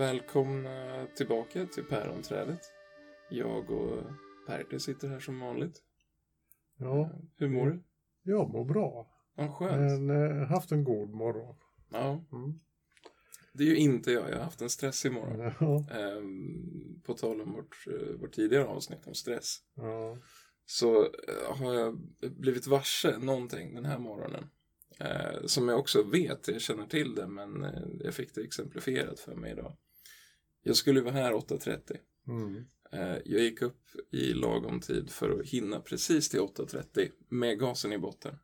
Välkomna tillbaka till Päronträdet. Jag och Perte sitter här som vanligt. Ja, Hur mår du? jag mår bra. Ja, skönt. Men eh, haft en god morgon. Ja, Mm. det är ju inte jag. Jag har haft en stressig morgon. Ja, Ehm, på tal om vårt, eh, vårt tidigare avsnitt om stress. ja, Så eh, har jag blivit varse någonting den här morgonen. Eh, som jag också vet, jag känner till det, men eh, jag fick det exemplifierat för mig idag. Jag skulle vara här 8.30. mm. Eh, Jag gick upp i lagom tid för att hinna precis till 8.30 med gasen i botten.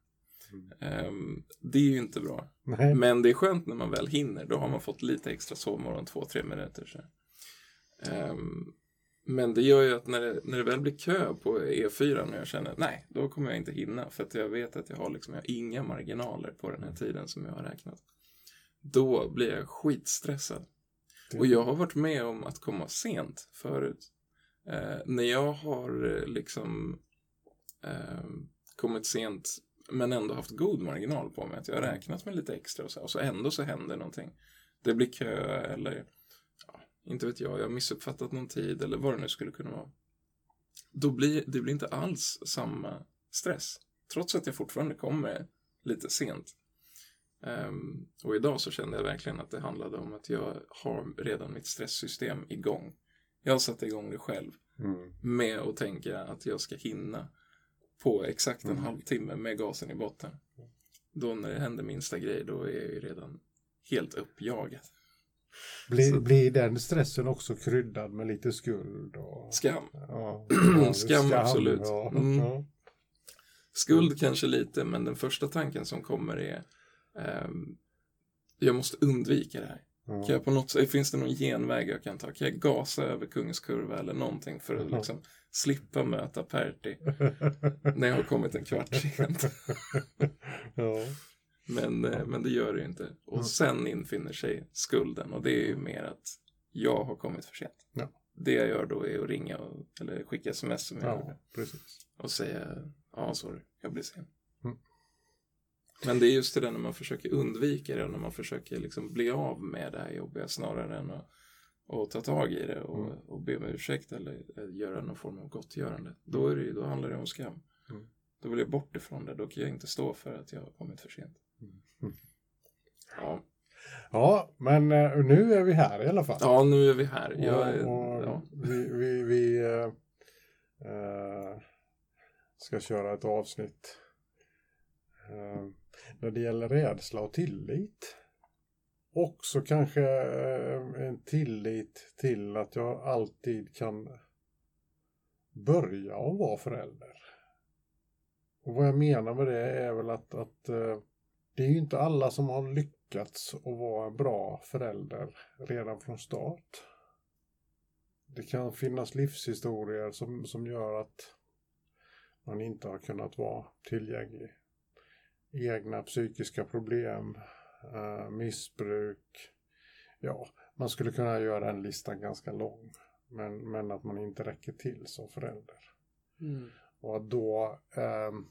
Mm. Ehm, Det är ju inte bra. Nej, Men det är skönt när man väl hinner. Då har man fått lite extra sovmorgon, två, tre minuter. Så. Ehm, Men det gör ju att när det, när det väl blir kö på E4 och jag känner nej, då kommer jag inte hinna. För att jag vet att jag har, liksom, jag har inga marginaler på den här tiden som jag har räknat. Då blir jag skitstressad. Och jag har varit med om att komma sent förut. Eh, när jag har eh, liksom eh, kommit sent men ändå haft god marginal på mig. Att jag har räknat med lite extra och så, och så ändå så händer någonting. Det blir kö eller ja, inte vet jag, jag har missuppfattat någon tid eller vad det nu skulle kunna vara. Då blir det blir inte alls samma stress. Trots att jag fortfarande kommer lite sent. Ehm, och idag så kände jag verkligen att det handlade om att jag har redan mitt stresssystem igång. Jag har satt igång det själv Mm. med att tänka att jag ska hinna på exakt en Mm. halvtimme med gasen i botten. Då när det händer minsta grej, då är jag ju redan helt uppjagad. Blir, blir den stressen också kryddad med lite skuld? Och, Skam. ja, Skam, absolut. Ja, Mm. ja. Skuld kanske lite, men den första tanken som kommer är jag måste undvika det här. Kan Ja. jag på något sätt, finns det någon genväg jag kan ta? Kan jag gasa över Kungskurva eller någonting för att Ja. liksom slippa möta Perti när jag har kommit en kvart sent? ja. Men, eh, men det gör det ju inte. Och Mm. sen infinner sig skulden och det är ju mer att jag har kommit för sent. Ja. Det jag gör då är att ringa och, eller skicka sms som jag ja, gjorde precis. och säga ja, sorry, jag blir sen. Men det är just det där när man försöker undvika det och när man försöker liksom bli av med det här jobbiga snarare än att och ta tag i det och, Mm. och be om ursäkt eller göra någon form av gottgörande. Då, är det, då handlar det om skam. Mm. Då vill jag bort ifrån det. Då kan jag inte stå för att jag har kommit för sent. Mm. Ja, Ja, men eh, nu är vi här i alla fall. ja nu är vi här. Jag, och, och ja. Vi, vi, vi eh, ska köra ett avsnitt eh, när det gäller rädsla och tillit. Också kanske eh, en tillit till att jag alltid kan börja att vara förälder. Och vad jag menar med det är väl att, att eh, det är ju inte alla som har lyckats att vara en bra förälder redan från start. Det kan finnas livshistorier som, som gör att man inte har kunnat vara tillgänglig. Egna psykiska problem, eh, missbruk. Ja, man skulle kunna göra den listan ganska lång. Men, men att man inte räcker till som förälder. Mm. Och att då ehm,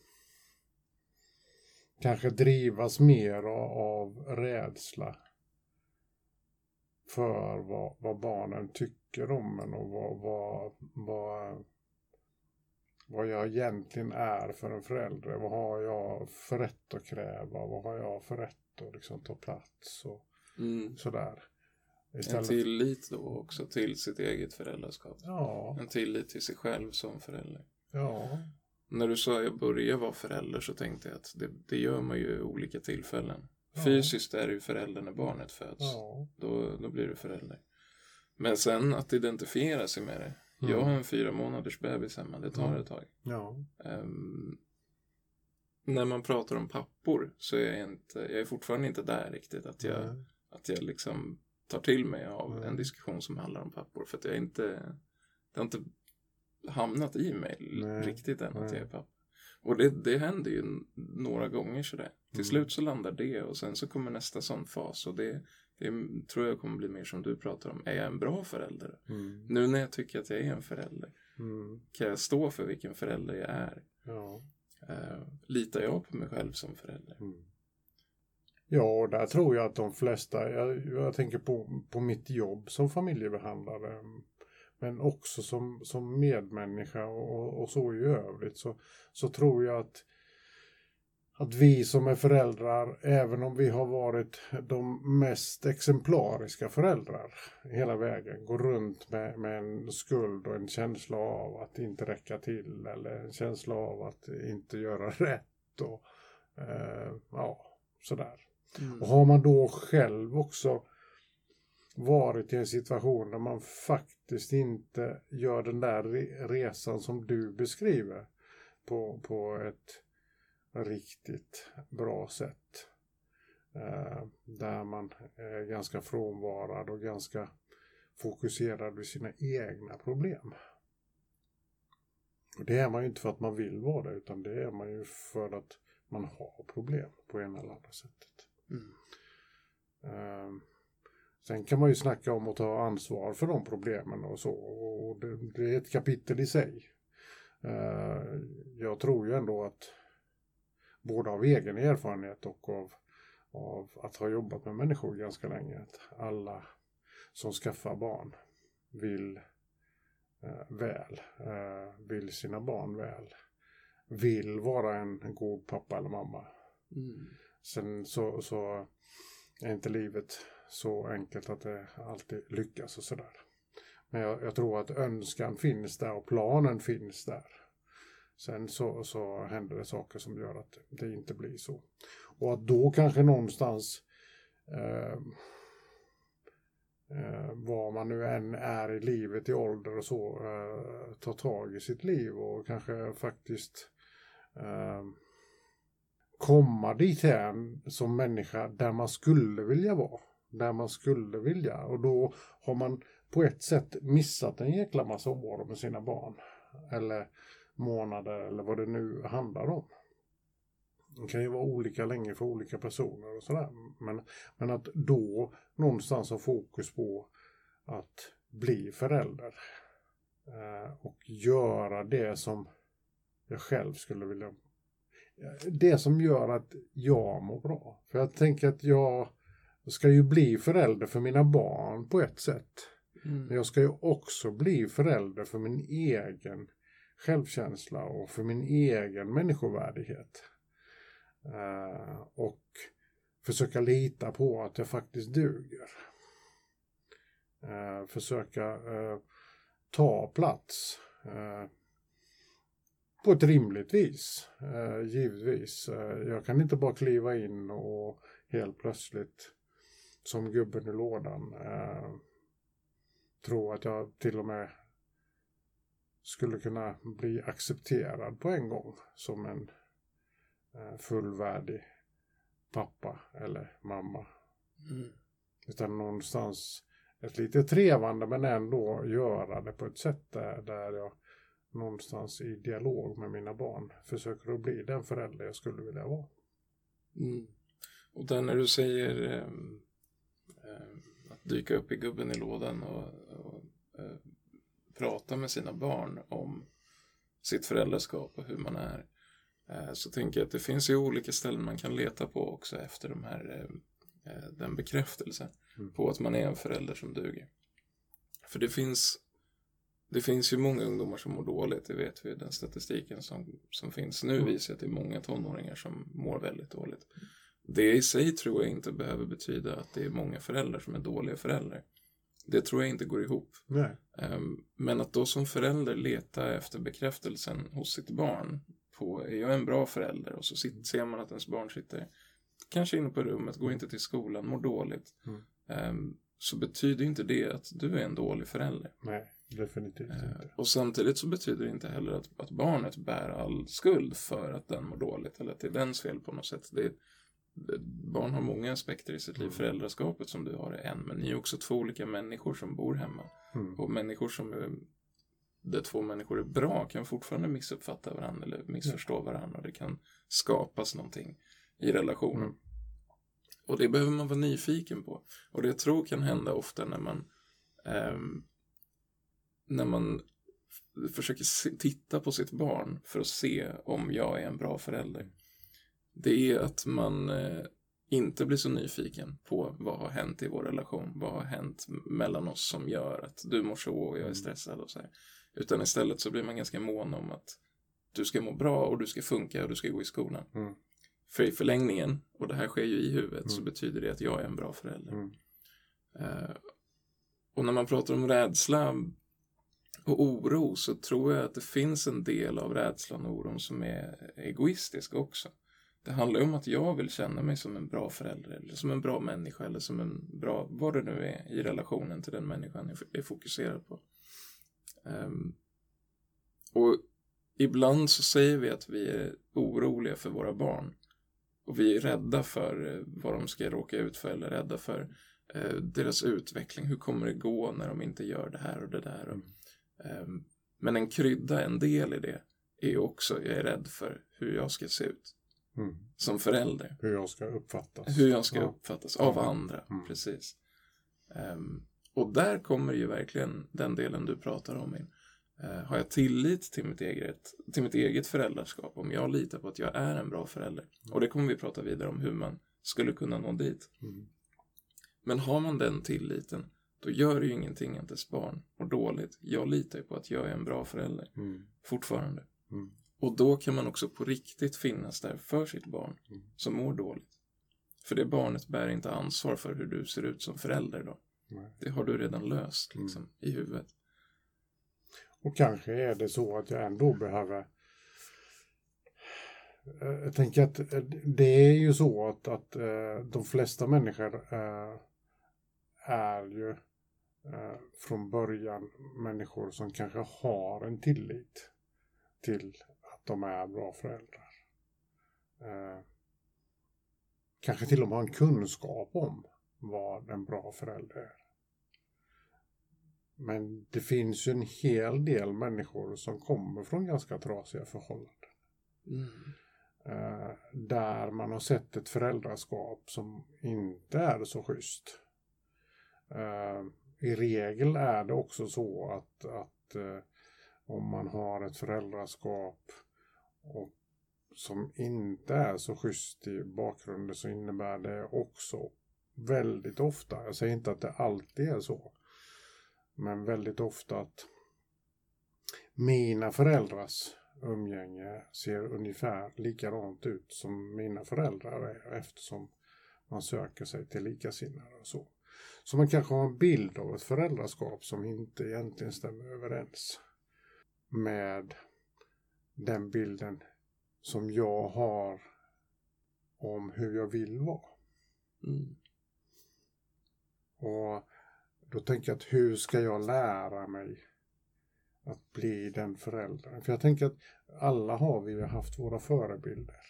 kanske drivas mer av, av rädsla för vad, vad barnen tycker om en och vad, vad, vad, vad jag egentligen är för en förälder. Vad har jag för rätt att kräva? Vad har jag för rätt att liksom ta plats och Mm. sådär. En Istället, tillit då också till sitt eget föräldraskap. ja, En tillit till sig själv som förälder. ja, När du sa att jag börjar vara förälder så tänkte jag att det, det gör man ju i olika tillfällen. Ja. Fysiskt är du förälder när barnet föds. ja. Då, då blir du förälder. Men sen att identifiera sig med det. Mm. Jag har en fyra månaders bebis hemma, det tar Mm. ett tag. ja. Ehm, när man pratar om pappor så är jag, inte, jag är fortfarande inte där riktigt. Att jag, Nej. att jag liksom tar till mig av Mm. en diskussion som handlar om pappor. För att jag inte, det har inte hamnat i mig Nej. riktigt än att jag är pappa. Och det, det händer ju några gånger sådär. Till Mm. slut så landar det och sen så kommer nästa sån fas. Och det, det tror jag kommer bli mer som du pratar om. Är jag en bra förälder? Mm. Nu när jag tycker att jag är en förälder. Mm. Kan jag stå för vilken förälder jag är? Ja. Eh, litar jag på mig själv som förälder? Mm. Ja, och där tror jag att de flesta, jag, jag tänker på, på mitt jobb som familjebehandlare, men också som, som medmänniska och, och så i övrigt, så, så tror jag att att vi som är föräldrar, även om vi har varit de mest exemplariska föräldrar hela vägen, går runt med, med en skuld och en känsla av att inte räcka till eller en känsla av att inte göra rätt och eh, ja, sådär. Mm. Och har man då själv också varit i en situation där man faktiskt inte gör den där resan som du beskriver på, på ett riktigt bra sätt. Eh, där man är ganska frånvarad och ganska fokuserad vid sina egna problem. Och det är man ju inte för att man vill vara det utan det är man ju för att man har problem på ena eller andra sättet. Mm. Uh, sen kan man ju snacka om att ta ansvar för de problemen och så. Och det, det är ett kapitel i sig. Uh, jag tror ju ändå att både av egen erfarenhet och av, av att ha jobbat med människor ganska länge. Att alla som skaffar barn vill eh, väl, eh, vill sina barn väl, vill vara en, god pappa eller mamma. Mm. Sen så, så är inte livet så enkelt att det alltid lyckas och sådär. Men jag, jag tror att önskan finns där och planen finns där. Sen så, så händer det saker som gör att det inte blir så. Och att då kanske någonstans eh, eh, var man nu än är i livet i ålder och så, eh, ta tag i sitt liv och kanske faktiskt eh, komma dit än som människa där man skulle vilja vara. Där man skulle vilja och då har man på ett sätt missat en jäkla massa år med sina barn. Eller månader eller vad det nu handlar om. Det kan ju vara olika länge för olika personer och sådär. Men, men att då någonstans ha fokus på att bli förälder. Eh, och göra det som jag själv skulle vilja. Det som gör att jag mår bra. För jag tänker att jag ska ju bli förälder för mina barn på ett sätt. Mm. Men jag ska ju också bli förälder för min egen självkänsla och för min egen människovärdighet. Uh, och försöka lita på att jag faktiskt duger. Uh, försöka uh, ta plats på ett rimligt vis, givetvis. jag kan inte bara kliva in och helt plötsligt som gubben i lådan tro att jag till och med skulle kunna bli accepterad på en gång som en eh, fullvärdig pappa eller mamma. Mm. Utan någonstans ett lite trevande men ändå göra det på ett sätt där, där jag någonstans i dialog med mina barn försöker att bli den förälder jag skulle vilja vara. Mm. Och där när du säger eh, att dyka upp i gubben i lådan och, och prata med sina barn om sitt föräldraskap och hur man är. Eh, så tänker jag att det finns ju olika ställen man kan leta på också efter de här, eh, eh, den bekräftelsen mm. på att man är en förälder som duger. För det finns, det finns ju många ungdomar som mår dåligt, det vet vi. Den statistiken som, som finns nu mm. visar att det är många tonåringar som mår väldigt dåligt. Det i sig tror jag inte behöver betyda att det är många föräldrar som är dåliga föräldrar. Det tror jag inte går ihop. Nej. Ehm, men att då som förälder leta efter bekräftelsen hos sitt barn på är jag en bra förälder och så ser man att ens barn sitter kanske inne på rummet, går inte till skolan, mår dåligt. Mm. Ehm, så betyder inte det att du är en dålig förälder. Nej, definitivt ehm, inte. Och samtidigt så betyder det inte heller att, att barnet bär all skuld för att den mår dåligt eller att det är dens fel på något sätt. Det, barn har många aspekter i sitt liv. Mm. Föräldraskapet som du har är en, men ni är också två olika människor som bor hemma. Mm. Och människor som är, där två människor är bra kan fortfarande missuppfatta varandra eller missförstå varandra. Och det kan skapas någonting i relationen. Mm. Och det behöver man vara nyfiken på. Och det jag tror kan hända ofta när man eh, när man försöker titta på sitt barn för att se om jag är en bra förälder det är att man, eh, inte bli så nyfiken på vad har hänt i vår relation, vad har hänt mellan oss som gör att du mår så och jag är Mm. stressad och så här. Utan istället så blir man ganska mån om att du ska må bra och du ska funka och du ska gå i skolan. Mm. För i förlängningen, och det här sker ju i huvudet, så Mm. betyder det att jag är en bra förälder. Mm. Eh, och när man pratar om rädsla och oro så tror jag att det finns en del av rädslan och oron som är egoistisk också. Det handlar ju om att jag vill känna mig som en bra förälder eller som en bra människa eller som en bra, vad det nu är i relationen till den människan jag är fokuserad på. Ehm, och ibland så säger vi att vi är oroliga för våra barn. Och vi är rädda för eh, vad de ska råka ut för eller rädda för eh, deras utveckling. Hur kommer det gå när de inte gör det här och det där? Och, ehm, men en krydda, en del i det, är också, jag är rädd för hur jag ska se ut Mm. som förälder. Hur jag ska uppfattas. Hur jag ska Ja. uppfattas av andra, Mm. precis. Ehm, och där kommer ju verkligen den delen du pratar om in. Eh, har jag tillit till mitt, eget, till mitt eget föräldraskap? Om jag litar på att jag är en bra förälder? Och det kommer vi prata vidare om hur man skulle kunna nå dit. Mm. Men har man den tilliten, då gör det ju ingenting att ens barn mår dåligt. Jag litar ju på att jag är en bra förälder, Mm. fortfarande. Mm. Och då kan man också på riktigt finnas där för sitt barn Mm. som mår dåligt. För det barnet bär inte ansvar för hur du ser ut som förälder då. Nej. Det har du redan löst Mm. liksom, i huvudet. Och kanske är det så att jag ändå behöver Eh, Jag tänker att eh, det är ju så att, att eh, de flesta människor är ju från början människor som kanske har en tillit till att de är bra föräldrar. Eh, kanske till och med har en kunskap om vad en bra förälder är. Men det finns ju en hel del människor som kommer från ganska trasiga förhållanden. Eh, där man har sett ett föräldraskap som inte är så schysst. Eh, I regel är det också så att, att eh, om man har ett föräldraskap och som inte är så schysst i bakgrunden så innebär det också väldigt ofta, jag säger inte att det alltid är så, men väldigt ofta att mina föräldrars umgänge ser ungefär likadant ut som mina föräldrar är eftersom man söker sig till likasinnade och så. Så man kanske har en bild av ett föräldraskap som inte egentligen stämmer överens med den bilden som jag har om hur jag vill vara. Mm. Och då tänker jag att hur ska jag lära mig att bli den föräldern? För jag tänker att alla har vi haft våra förebilder.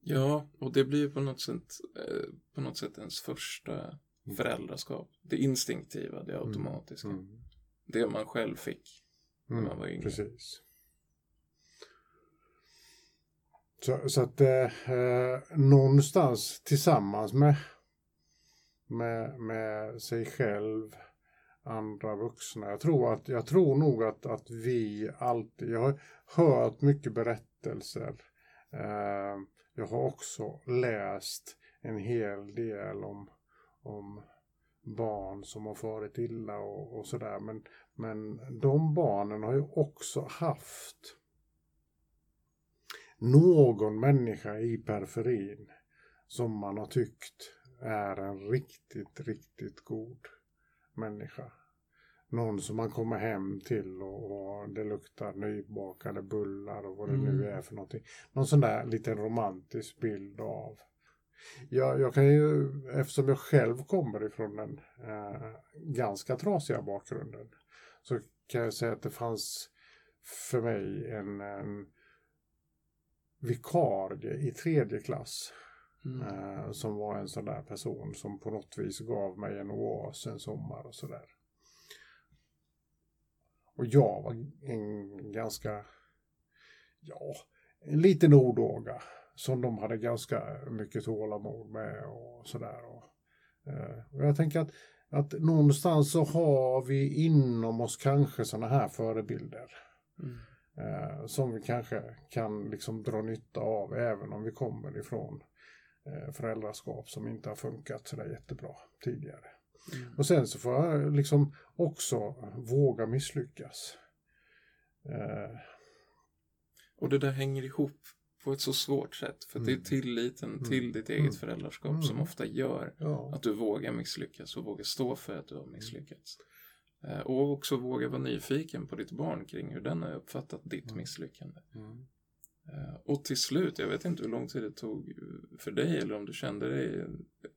Ja, och det blir på något sätt, eh, på något sätt ens första föräldraskap. Det instinktiva, det automatiska. Mm. Det man själv fick när Mm. man var yngre. Precis. Så, så att eh, eh, någonstans tillsammans med, med, med sig själv, andra vuxna. Jag tror, att, jag tror nog att, att vi alltid, jag har hört mycket berättelser. Eh, jag har också läst en hel del om, om barn som har farit illa och, och sådär. Men, men de barnen har ju också haft någon människa i periferin som man har tyckt är en riktigt, riktigt god människa. Någon som man kommer hem till och, och det luktar nybakade bullar och vad det nu Mm. är för någonting. Någon sån där liten romantisk bild av. Jag, jag kan ju, eftersom jag själv kommer ifrån den eh, ganska trasiga bakgrunden så kan jag säga att det fanns för mig en, en vikarie i tredje klass Mm. eh, som var en sån där person som på något vis gav mig en oas en sommar och sådär. Och jag var en ganska, ja, en liten odåga som de hade ganska mycket tålamod med och sådär. Och, eh, och jag tänker att, att någonstans så har vi inom oss kanske sådana här förebilder. Mm. Eh, som vi kanske kan liksom dra nytta av även om vi kommer ifrån eh, föräldraskap som inte har funkat sådär jättebra tidigare. Mm. Och sen så får jag liksom också våga misslyckas. Eh, Och det där hänger ihop på ett så svårt sätt. För det är Mm. tilliten Mm. till ditt eget Mm. föräldraskap som Mm. ofta gör ja. att du vågar misslyckas och vågar stå för att du har misslyckats. Eh, Och också våga vara nyfiken på ditt barn kring hur den har uppfattat ditt Mm. misslyckande. Mm. Eh, Och till slut, jag vet inte hur lång tid det tog för dig eller om du kände dig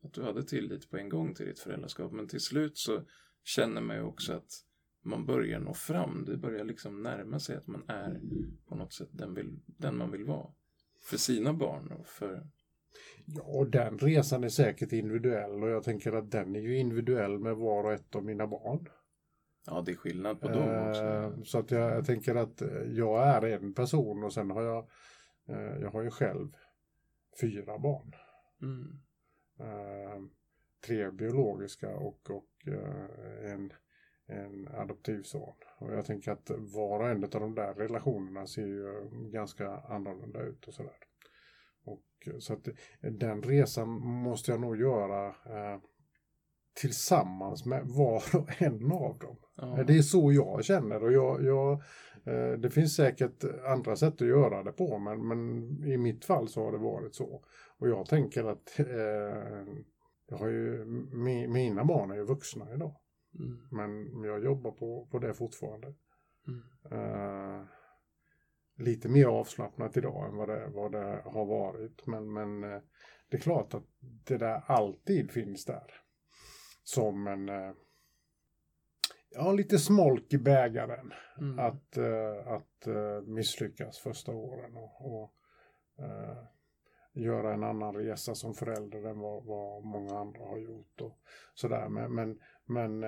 att du hade tillit på en gång till ditt föräldraskap. Men till slut så känner man ju också att man börjar nå fram. Det börjar liksom närma sig att man är på något sätt den, vill, den man vill vara. För sina barn och för... Ja, och den resan är säkert individuell och jag tänker att den är ju individuell med var och ett av mina barn. Ja, det är skillnad på dem också. Eh, Så att jag, jag tänker att eh, jag är en person och sen har jag, eh, jag har ju själv fyra barn. Mm. Tre biologiska och, och en, en adoptivson. Och jag tänker att var och en av de där relationerna ser ju ganska annorlunda ut och sådär. Och, så att den resan måste jag nog göra tillsammans med var och en av dem. Ja. Det är så jag känner och jag, jag, eh, det finns säkert andra sätt att göra det på men, men i mitt fall så har det varit så. Och jag tänker att eh, jag har ju, mi, mina barn är ju vuxna idag. Mm. Men jag jobbar på, på det fortfarande. Mm. Eh, lite mer avslappnat idag än vad det, vad det har varit. Men, men eh, det är klart att det där alltid finns där. Som en eh, ja, lite smolk i bägaren. Mm. Att, eh, att eh, misslyckas första åren och, och eh, göra en annan resa som förälder än vad, vad många andra har gjort. Och sådär. Men, men, men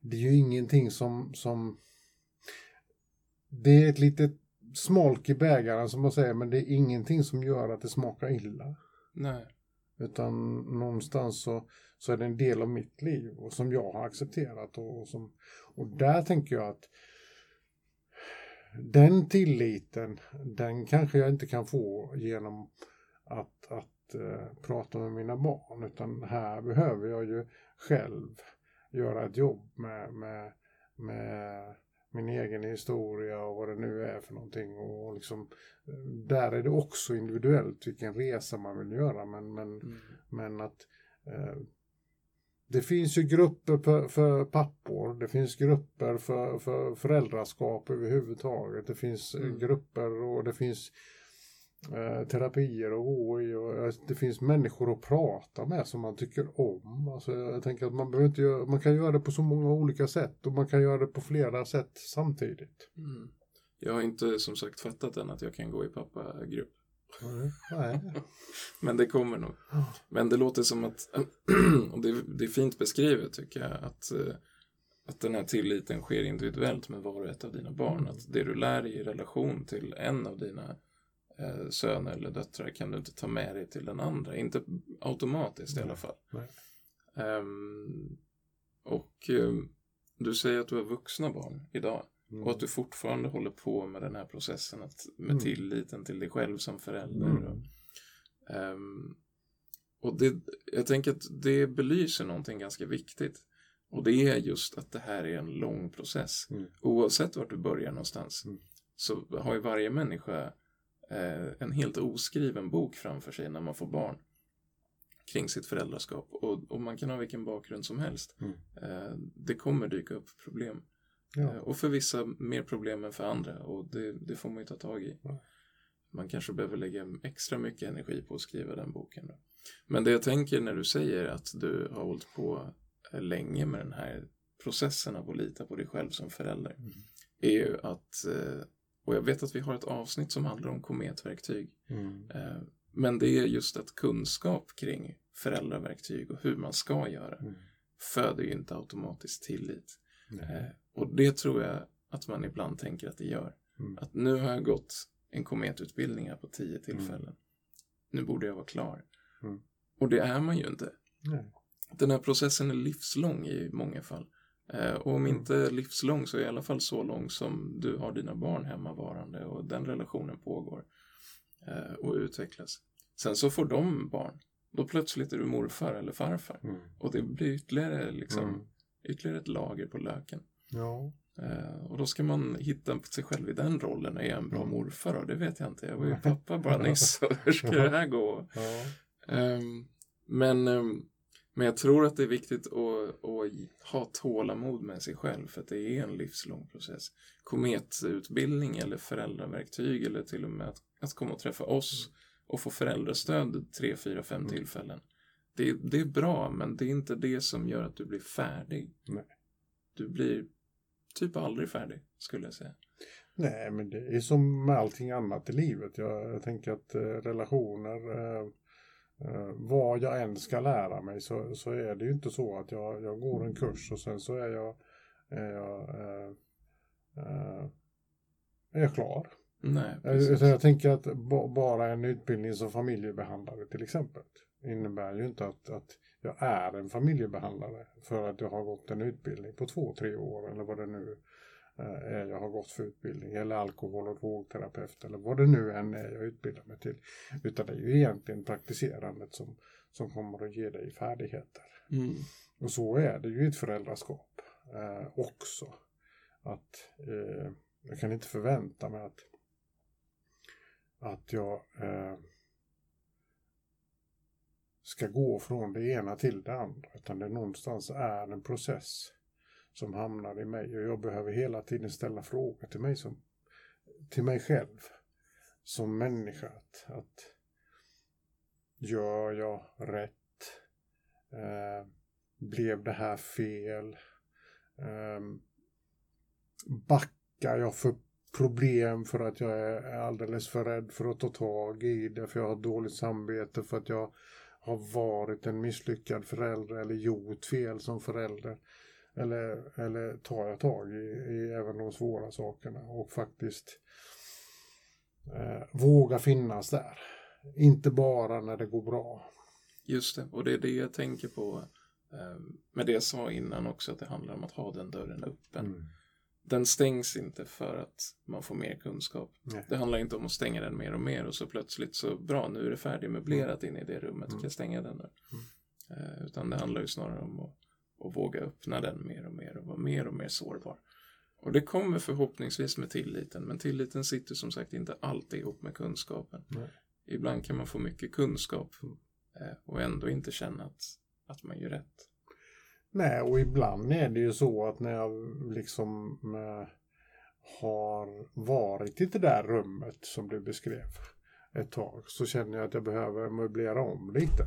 det är ju ingenting som, som det är ett litet smolk i bägaren som man säger men det är ingenting som gör att det smakar illa. Nej. Utan någonstans så, så är det en del av mitt liv och som jag har accepterat. Och, och, som, och där tänker jag att den tilliten, den kanske jag inte kan få genom att, att eh, prata med mina barn. Utan här behöver jag ju själv göra ett jobb med, med, med min egen historia och vad det nu är för någonting. Och liksom, eh, där är det också individuellt vilken resa man vill göra. Men, men, Mm. men att eh, det finns ju grupper för, för pappor, det finns grupper för, för föräldraskap överhuvudtaget. Det finns eh, Mm. grupper och det finns eh, terapier att gå i och eh, det finns människor att prata med som man tycker om. Alltså, jag tänker att man, behöver inte göra, man kan göra det på så många olika sätt och man kan göra det på flera sätt samtidigt. Mm. Jag har inte som sagt fattat än att jag kan gå i pappagrupp. Men det kommer nog. Men det låter som att, och det, det är fint beskrivet tycker jag, att, eh, att den här tilliten sker individuellt med var och ett av dina barn. Att det du lär dig i relation till en av dina eh, söner eller döttrar kan du inte ta med dig till den andra. Inte automatiskt i alla fall. Ehm, och ehm, du säger att du har vuxna barn idag. Mm. Och att du fortfarande håller på med den här processen att, med Mm. tilliten till dig själv som förälder. Mm. Och, ehm, och det, jag tänker att det belyser någonting ganska viktigt. Och det är just att det här är en lång process. Mm. Oavsett vart du börjar någonstans Mm. så har ju varje människa eh, en helt oskriven bok framför sig när man får barn kring sitt föräldraskap. Och, och man kan ha vilken bakgrund som helst. Mm. Eh, det kommer dyka upp problem. Ja. Eh, Och för vissa mer problem än för andra och det, det får man ju ta tag i. Ja. Man kanske behöver lägga extra mycket energi på att skriva den boken. Då. Men det jag tänker när du säger att du har hållit på eh, länge med den här processen av att lita på dig själv som förälder Mm. är ju att, eh, och jag vet att vi har ett avsnitt som handlar om kometverktyg, Mm. men det är just att kunskap kring föräldraverktyg och hur man ska göra Mm. föder ju inte automatiskt tillit. Nej. Och det tror jag att man ibland tänker att det gör. Mm. Att nu har jag gått en kometutbildning här på tio tillfällen. Nu borde jag vara klar. Mm. Och det är man ju inte. Nej. Den här processen är livslång i många fall. Eh, och om Mm. inte livslång så i alla fall så lång som du har dina barn hemmavarande och den relationen pågår eh, och utvecklas. Sen så får de barn Då plötsligt är du morfar eller farfar. Mm. Och det blir ytterligare, liksom, Mm. ytterligare ett lager på löken. Ja. Eh, och då ska man hitta sig själv i den rollen. Är jag en bra Mm. morfar då? Det vet jag inte. Jag var ju pappa bara nyss. Hur ska det här gå? ja. Ehm, men, ehm, men jag tror att det är viktigt att, att ha tålamod med sig själv för att det är en livslång process. Kometutbildning eller föräldraverktyg eller till och med att, att komma och träffa oss och få föräldrastöd tre, fyra, fem Mm. tillfällen. Det, det är bra men det är inte det som gör att du blir färdig. Nej. Du blir typ aldrig färdig skulle jag säga. Nej, men det är som med allting annat i livet. Jag, jag tänker att eh, relationer, eh, eh, vad jag än ska lära mig så, så är det ju inte så att jag, jag går en kurs och sen så är jag, är jag, eh, eh, är jag klar. Nej, Jag, precis. jag tänker att ba, bara en utbildning som familjebehandlare till exempel innebär ju inte att, att jag är en familjebehandlare för att jag har gått en utbildning på två, tre år eller vad det nu eh, är jag har gått för utbildning eller alkohol och drogterapeut eller vad det nu än är jag utbildar mig till. Utan det är ju egentligen praktiserandet som, som kommer att ge dig färdigheter. Mm. Och så är det ju i ett föräldraskap eh, också. Att eh, jag kan inte förvänta mig att, att jag eh, ska gå från det ena till det andra. Utan det någonstans är en process som hamnar i mig. Och jag behöver hela tiden ställa frågor till mig, som, till mig själv som människa. Att, att gör jag rätt? Eh, blev det här fel? Eh, backar jag för problem för att jag är alldeles för rädd för att ta tag i det, för jag har dåligt samvete, för att jag har varit en misslyckad förälder eller gjort fel som förälder. Eller, eller tar jag tag i, i även de svåra sakerna och faktiskt eh, våga finnas där. Inte bara när det går bra. Just det, och det är det jag tänker på eh, med det jag sa innan också, att det handlar om att ha den dörren öppen. Mm. Den stängs inte för att man får mer kunskap. Nej. Det handlar inte om att stänga den mer och mer och så plötsligt så bra, nu är det färdigmöblerat inne i det rummet, Mm. kan jag stänga den nu? Eh, utan det handlar ju snarare om att, att våga öppna den mer och mer och vara mer och mer sårbar. Och det kommer förhoppningsvis med tilliten, men tilliten sitter som sagt inte alltid ihop med kunskapen. Nej. Ibland kan man få mycket kunskap Mm. eh, och ändå inte känna att, att man gör rätt. Nej, och ibland är det ju så att när jag liksom eh, har varit i det där rummet som du beskrev ett tag så känner jag att jag behöver möblera om lite.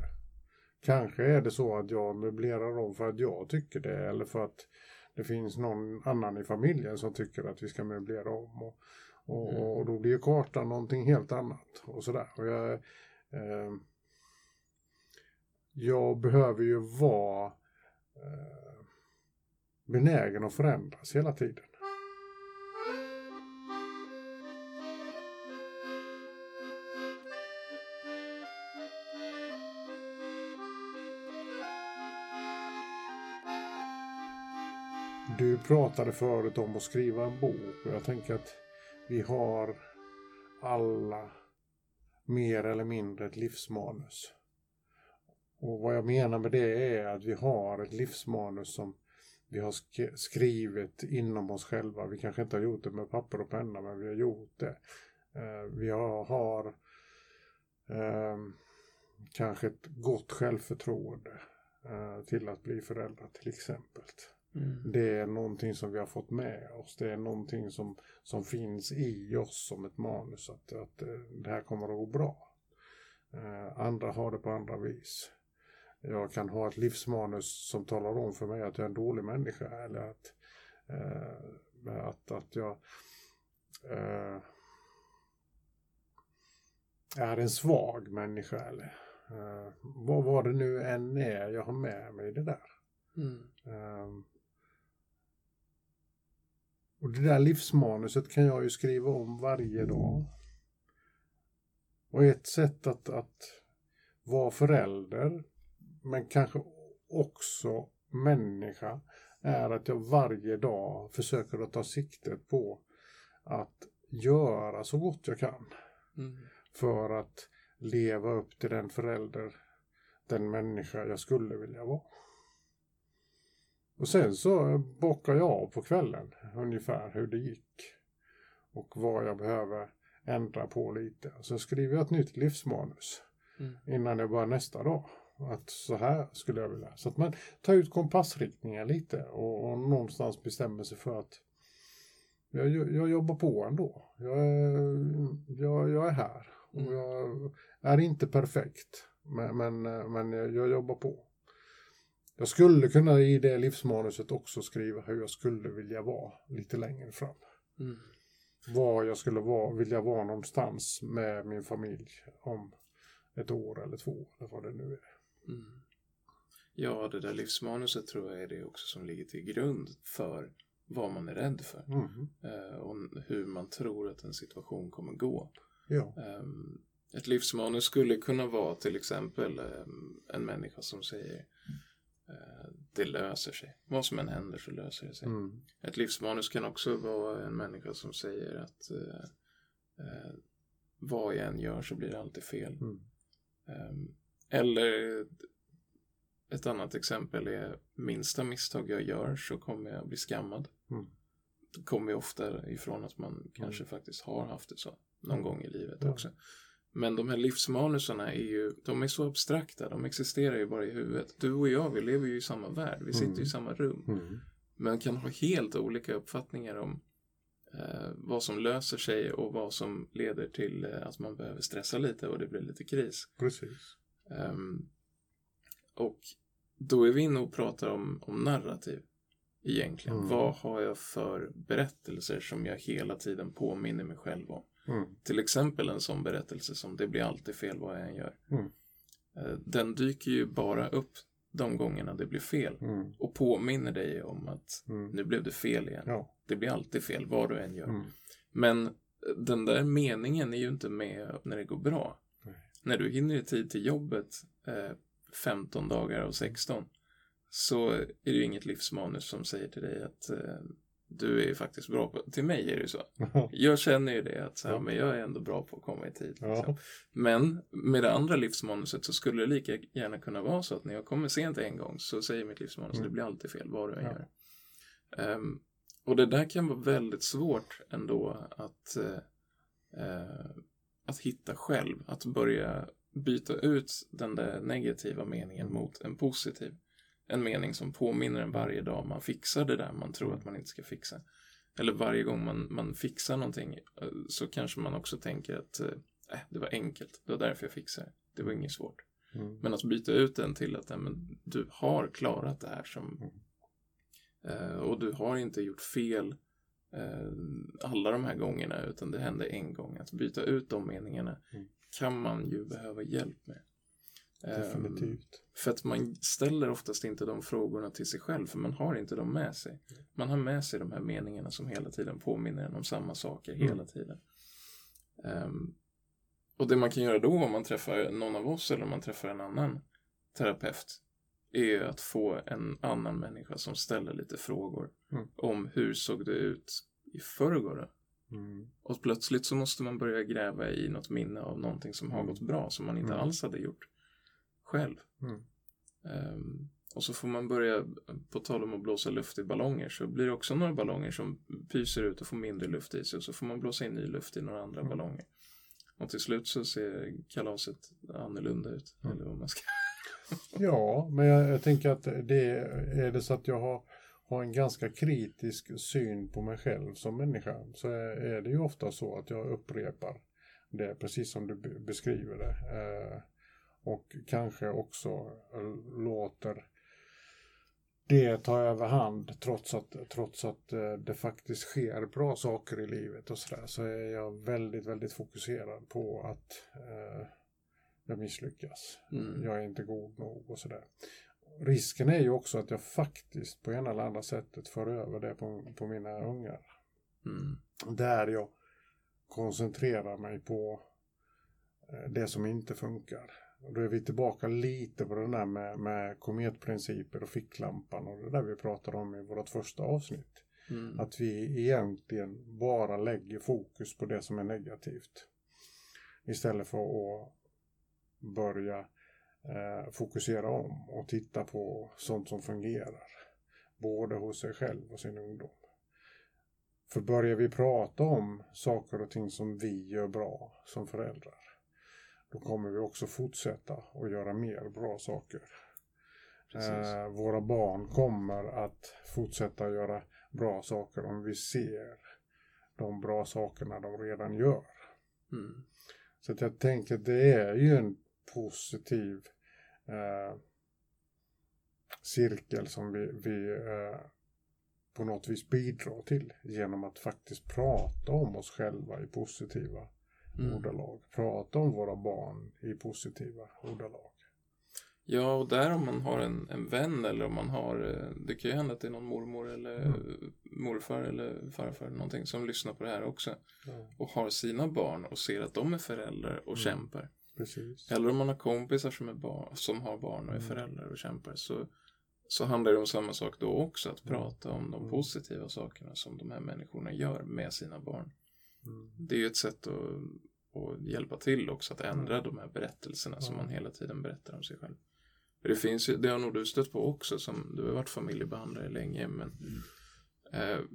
Kanske är det så att jag möblerar om för att jag tycker det eller för att det finns någon annan i familjen som tycker att vi ska möblera om. Och, och, Mm. och då blir kartan någonting helt annat. Och sådär. Och jag, eh, jag behöver ju vara Eh, benägen att förändras hela tiden. Du pratade förut om att skriva en bok och jag tänker att vi har alla mer eller mindre ett livsmanus. Och vad jag menar med det är att vi har ett livsmanus som vi har sk- skrivit inom oss själva. Vi kanske inte har gjort det med papper och penna men vi har gjort det. Eh, vi har, har eh, kanske ett gott självförtroende eh, till att bli föräldrar till exempel. Mm. Det är någonting som vi har fått med oss. Det är någonting som, som finns i oss som ett manus. Att, att eh, det här kommer att gå bra. Andra har det på andra vis. Jag kan ha ett livsmanus som talar om för mig att jag är en dålig människa. Eller att, eh, att, att jag eh, är en svag människa. Eller eh, vad, vad det nu än är jag har med mig det där. Mm. Ehm, och det där livsmanuset kan jag ju skriva om varje dag. Och ett sätt att, att vara förälder, men kanske också människa, är att jag varje dag försöker att ta siktet på att göra så gott jag kan Mm. för att leva upp till den förälder den människa jag skulle vilja vara. Och sen så bockar jag av på kvällen ungefär hur det gick. Och vad jag behöver ändra på lite. Så skriver jag ett nytt livsmanus Mm. innan jag börjar nästa dag. Att så här skulle jag vilja. Så att man tar ut kompassriktningar lite och, och någonstans bestämmer sig för att jag, jag, jobbar på ändå. Jag är, jag, jag är här och Mm. jag är inte perfekt. Men, men, men jag, jag jobbar på. Jag skulle kunna i det livsmanuset också skriva hur jag skulle vilja vara lite längre fram. Mm. Var jag skulle vara, vilja vara någonstans med min familj om ett år eller två eller vad det nu är. Mm. Ja, det där livsmanuset tror jag är det också som ligger till grund för vad man är rädd för. Mhm. Eh, och hur man tror att en situation kommer gå. Ja. Ehm, ett livsmanus skulle kunna vara till exempel ehm, en människa som säger eh, det löser sig. Vad som än händer så löser det sig. Mm. Ett livsmanus kan också vara en människa som säger att eh, eh, vad jag än gör så blir det alltid fel. Mm. Eller ett annat exempel är minsta misstag jag gör så kommer jag bli skammad. Mm. Det kommer ju ofta ifrån att man kanske faktiskt har haft det så någon Mm. gång i livet Ja. också. Men de här livsmanusarna är ju, de är så abstrakta, de existerar ju bara i huvudet. Du och jag, vi lever ju i samma värld, vi sitter Mm. i samma rum. Mm. Men kan ha helt olika uppfattningar om eh, vad som löser sig och vad som leder till eh, att man behöver stressa lite och det blir lite kris. Precis. Ehm, och då är vi inne och pratar om, om narrativ egentligen. Mm. Vad har jag för berättelser som jag hela tiden påminner mig själv om? Mm. Till exempel en sån berättelse som det blir alltid fel vad jag än gör. Mm. Eh, Den dyker ju bara upp de gångerna det blir fel Mm. och påminner dig om att Mm. nu blev det fel igen. Ja. Det blir alltid fel vad du än gör. Mm. Men eh, den där meningen är ju inte med när det går bra. När du hinner i tid till jobbet eh, 15 dagar av 16 så är det ju inget livsmanus som säger till dig att eh, du är faktiskt bra på... Till mig är det ju så. Jag känner ju det att så här, men jag är ändå bra på att komma i tid. Liksom. Men med det andra livsmanuset så skulle det lika gärna kunna vara så att när jag kommer sent en gång så säger mitt livsmanus Mm. det blir alltid fel vad du än Ja. gör. Ehm, och det där kan vara väldigt svårt ändå att, eh, eh, att hitta själv. Att börja byta ut den där negativa meningen Mm. mot en positiv. En mening som påminner en varje dag man fixar det där man tror att man inte ska fixa. Eller varje gång man, man fixar någonting eh, så kanske man också tänker att eh, äh, det var enkelt, det var därför jag fixade det. Det var inget svårt. Mm. Men att byta ut den till att nej, men, du har klarat det här som Mm. eh, och du har inte gjort fel alla de här gångerna utan det hände en gång. Att byta ut de meningarna Mm. kan man ju behöva hjälp med. Ehm, Definitivt. för att man ställer oftast inte de frågorna till sig själv för man har inte dem med sig. Man har med sig de här meningarna som hela tiden påminner en om samma saker Mm. hela tiden. Ehm, och det man kan göra då om man träffar någon av oss eller om man träffar en annan terapeut är att få en annan människa som ställer lite frågor Mm. om hur såg det ut i förrgår? Mm. Och plötsligt så måste man börja gräva i något minne av någonting som har Mm. gått bra som man inte Mm. alls hade gjort själv. Ehm, och så får man börja, på tal om att blåsa luft i ballonger, så blir det också några ballonger som pyser ut och får mindre luft i sig och så får man blåsa in ny luft i några andra Mm. ballonger. Och till slut så ser kalaset annorlunda ut. Mm. Eller vad man ska... Ja, men jag, jag tänker att det är det så att jag har, har en ganska kritisk syn på mig själv som människa så är, är det ju ofta så att jag upprepar det precis som du beskriver det. Eh, och kanske också låter det ta överhand trots att, trots att eh, det faktiskt sker bra saker i livet och sådär så är jag väldigt, väldigt fokuserad på att eh, jag misslyckas. Mm. Jag är inte god nog och sådär. Risken är ju också att jag faktiskt på ena eller andra sättet för över det på, på mina ungar. Mm. Där jag koncentrerar mig på eh, det som inte funkar. Och då är vi tillbaka lite på den där med, med kometprinciper och ficklampan och det där vi pratade om i vårt första avsnitt. Mm. Att vi egentligen bara lägger fokus på det som är negativt. Istället för att börja eh, fokusera om och titta på sånt som fungerar. Både hos sig själv och sin ungdom. För börjar vi prata om saker och ting som vi gör bra som föräldrar, då kommer vi också fortsätta att göra mer bra saker. Eh, våra barn kommer att fortsätta göra bra saker om vi ser de bra sakerna de redan gör. Mm. Så jag tänker att det är ju en positiv eh, cirkel som vi, vi eh, på något vis bidrar till genom att faktiskt prata om oss själva i positiva mm. ordalag. Prata om våra barn i positiva ordalag. Ja, och där om man har en, en vän eller om man har, eh, det kan ju hända att det är någon mormor eller mm. morfar eller farfar eller någonting som lyssnar på det här också. Ja. Och har sina barn och ser att de är föräldrar och mm. kämpar. Precis. Eller om man har kompisar som, är barn, som har barn och är mm. föräldrar och kämpar. Så, så handlar det om samma sak då också. Att mm. prata om de mm. positiva sakerna som de här människorna gör med sina barn. Mm. Det är ju ett sätt att, att hjälpa till också att ändra de här berättelserna som man hela tiden berättar om sig själv. Det finns ju, det har nog du stött på också som du har varit familjebehandlare länge men mm. eh,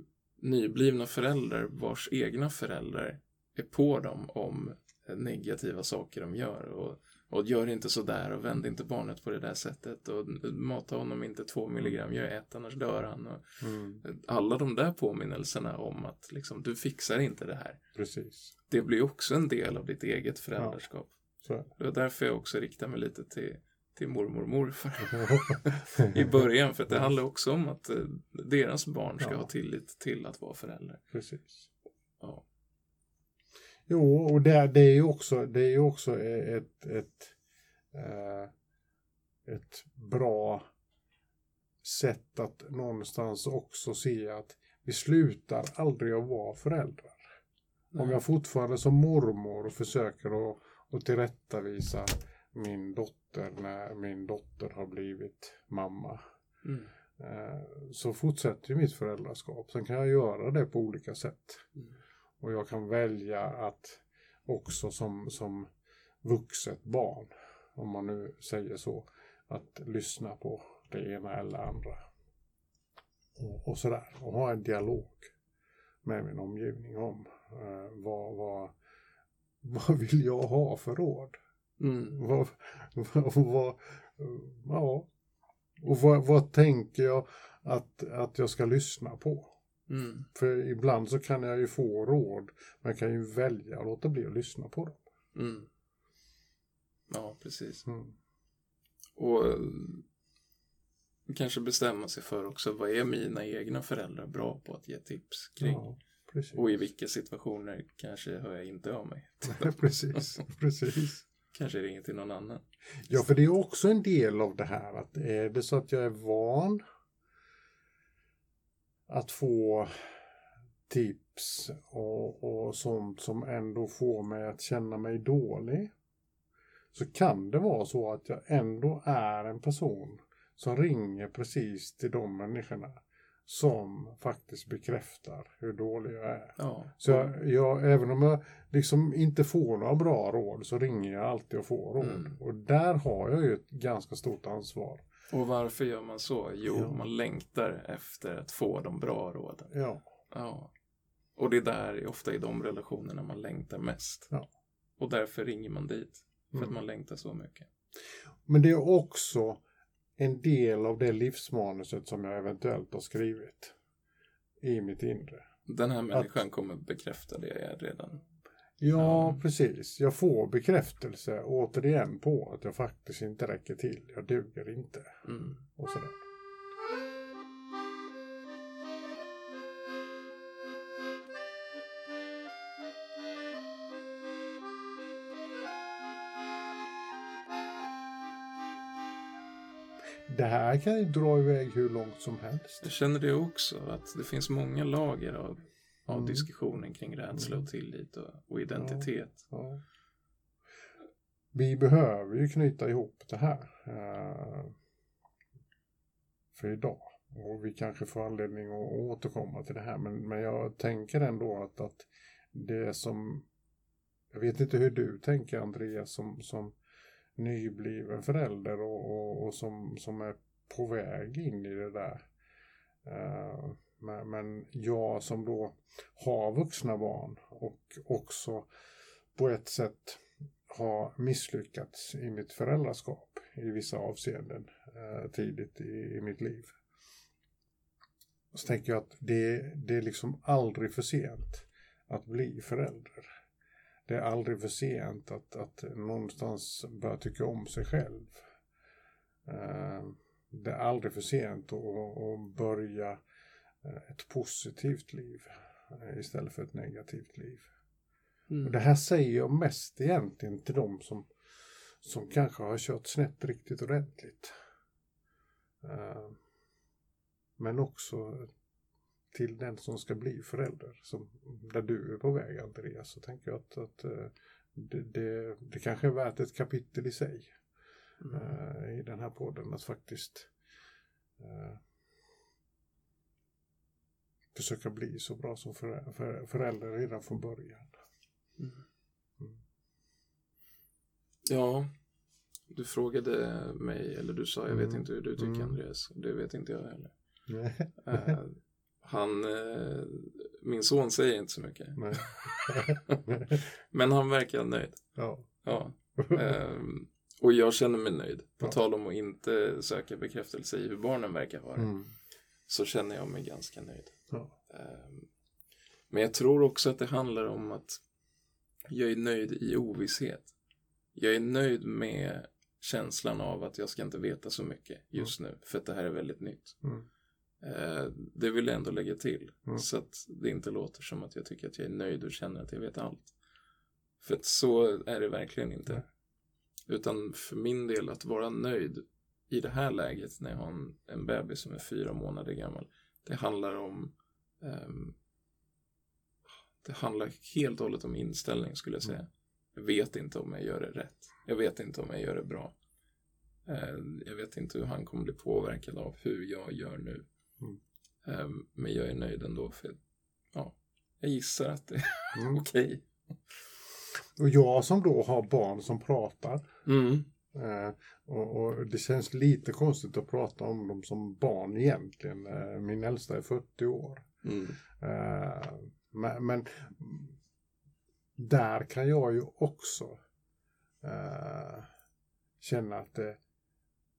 nyblivna föräldrar vars egna föräldrar är på dem om negativa saker de gör och, och gör inte sådär och vänd inte barnet på det där sättet och mata honom inte två milligram, gör ett annars dör han. Och mm. Alla de där påminnelserna om att liksom, du fixar inte det här. Precis. Det blir också en del av ditt eget föräldraskap. Ja. Det är därför jag också riktar mig lite till till mormor och morfar i början. För det handlar också om att eh, deras barn ska ja. ha tillit till att vara föräldrar. Precis. Ja. Jo, och det, det är ju också, det är också ett, ett, eh, ett bra sätt att någonstans också se att vi slutar aldrig att vara föräldrar. Nej. Om jag fortfarande som mormor försöker att, att tillrättavisa min dotter när min dotter har blivit mamma. Mm. Eh, så fortsätter ju mitt föräldraskap. Sen kan jag göra det på olika sätt. Mm. Och jag kan välja att också som, som vuxet barn, om man nu säger så, att lyssna på det ena eller andra. Och, och sådär. Och ha en dialog med min omgivning om eh, vad, vad, vad vill jag ha för råd? Mm. Vad, vad, ja. Och vad, vad tänker jag att, att jag ska lyssna på? Mm. För ibland så kan jag ju få råd, men jag kan ju välja att låta bli att lyssna på dem. Mm. Ja, precis. Mm. Och eh, kanske bestämma sig för också, vad är mina egna föräldrar bra på att ge tips kring? Ja, och i vilka situationer kanske hör jag inte av mig. precis, precis. Kanske ringer till någon annan. Ja, för det är också en del av det här att är det så att jag är van att få tips och, och sånt som ändå får mig att känna mig dålig så kan det vara så att jag ändå är en person som ringer precis till de människorna som faktiskt bekräftar hur dålig jag är. Ja. Så jag, jag, även om jag liksom inte får några bra råd så ringer jag alltid och får råd. Mm. Och där har jag ju ett ganska stort ansvar. Och varför gör man så? Jo, ja. man längtar efter att få de bra råden. Ja. ja. Och det är där, ofta i de relationerna man längtar mest. Ja. Och därför ringer man dit. För mm. att man längtar så mycket. Men det är också en del av det livsmanuset som jag eventuellt har skrivit i mitt inre. Den här människan att, kommer bekräfta det jag redan... Ja, ja, precis. Jag får bekräftelse återigen på att jag faktiskt inte räcker till. Jag duger inte. Mm. Och sådär. det här kan ju dra iväg hur långt som helst. Jag känner det också, att det finns många lager av, av mm. diskussionen kring rädsla och mm. tillit och, och identitet. Ja, ja. Vi behöver ju knyta ihop det här uh, för idag. Och vi kanske får anledning att återkomma till det här. Men, men jag tänker ändå att, att det som... Jag vet inte hur du tänker Andreas som, som nybliven förälder och, och, och som, som är på väg in i det där. Uh, men, men jag som då har vuxna barn och också på ett sätt har misslyckats i mitt föräldraskap i vissa avseenden eh, tidigt i, i mitt liv. Så tänker jag att det, det är liksom aldrig för sent att bli förälder. Det är aldrig för sent att, att någonstans börja tycka om sig själv. Eh, det är aldrig för sent att, att börja ett positivt liv eh, istället för ett negativt liv. Mm. Och det här säger jag mest egentligen till de som, som kanske har kört snett riktigt ordentligt. Uh, men också till den som ska bli förälder, som, där du är på väg Andreas, så tänker jag att, att det, det, det kanske är värt ett kapitel i sig mm. i den här podden att faktiskt försöka bli så bra som för, för, förälder redan från början. Mm. Mm. Ja, du frågade mig, eller du sa, jag vet mm. inte hur du tycker mm. Andreas, det vet inte jag heller. uh, han, uh, min son säger inte så mycket. Men han verkar nöjd. Ja. ja. Um, och jag känner mig nöjd. På ja. tal om att inte söka bekräftelse i hur barnen verkar det. Mm. Så känner jag mig ganska nöjd. Ja. Um, men jag tror också att det handlar om att jag är nöjd i ovisshet. Jag är nöjd med känslan av att jag ska inte veta så mycket just mm. nu. För att det här är väldigt nytt. Mm. Uh, det vill jag ändå lägga till. Mm. Så att det inte låter som att jag tycker att jag är nöjd och känner att jag vet allt. För att så är det verkligen inte. Utan för min del att vara nöjd i det här läget när jag har en, en bebis som är fyra månader gammal. Det handlar om um, det handlar helt och hållet om inställning skulle jag säga. Mm. Jag vet inte om jag gör det rätt. Jag vet inte om jag gör det bra. Uh, jag vet inte hur han kommer bli påverkad av hur jag gör nu. Mm. Um, men jag är nöjd ändå för ja, jag gissar att det är mm. okej. Okay. Och jag som då har barn som pratar. Mm. Eh, och, och, det känns lite konstigt att prata om dem som barn egentligen. Eh, min äldsta är 40 år. Mm. Eh, men, men, där kan jag ju också känna att det,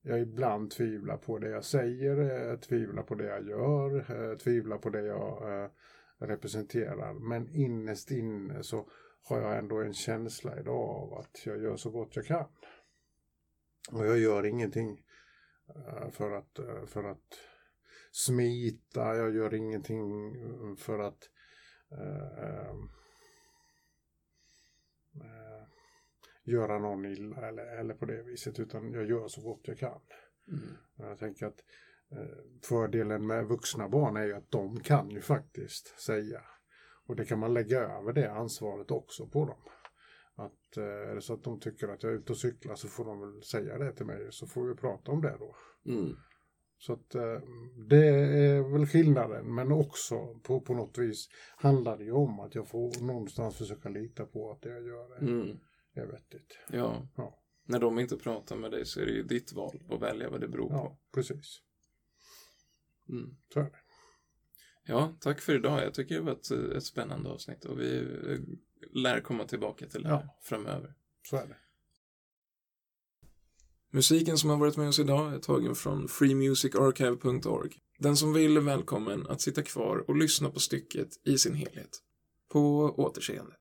jag ibland tvivlar på det jag säger, tvivlar på det jag gör, tvivlar på det jag representerar. Men innerst inne så har jag ändå en känsla idag av att jag gör så gott jag kan. Och jag gör ingenting eh, för att, eh, för att smita, jag gör ingenting för att uh, uh, göra någon illa eller, eller på det viset utan jag gör så gott jag kan. Mm. Jag tänker att fördelen med vuxna barn är ju att de kan ju faktiskt säga och det kan man lägga över det ansvaret också på dem. Att eh, är det så att de tycker att jag är ute och cyklar så får de väl säga det till mig så får vi prata om det då. Mm. Så att eh, det är väl skillnaden men också på, på något vis handlar det ju om att jag får någonstans försöka lita på att det jag gör är, mm. är vettigt. Ja. ja. När de inte pratar med dig så är det ju ditt val att välja vad det beror ja, på. precis. Mm. Så är det. Ja, tack för idag. Jag tycker det var ett, ett spännande avsnitt och vi lär komma tillbaka till det här ja. framöver. Så är det. Musiken som har varit med oss idag är tagen från freemusicarchive.org. Den som vill är välkommen att sitta kvar och lyssna på stycket i sin helhet. På återseende.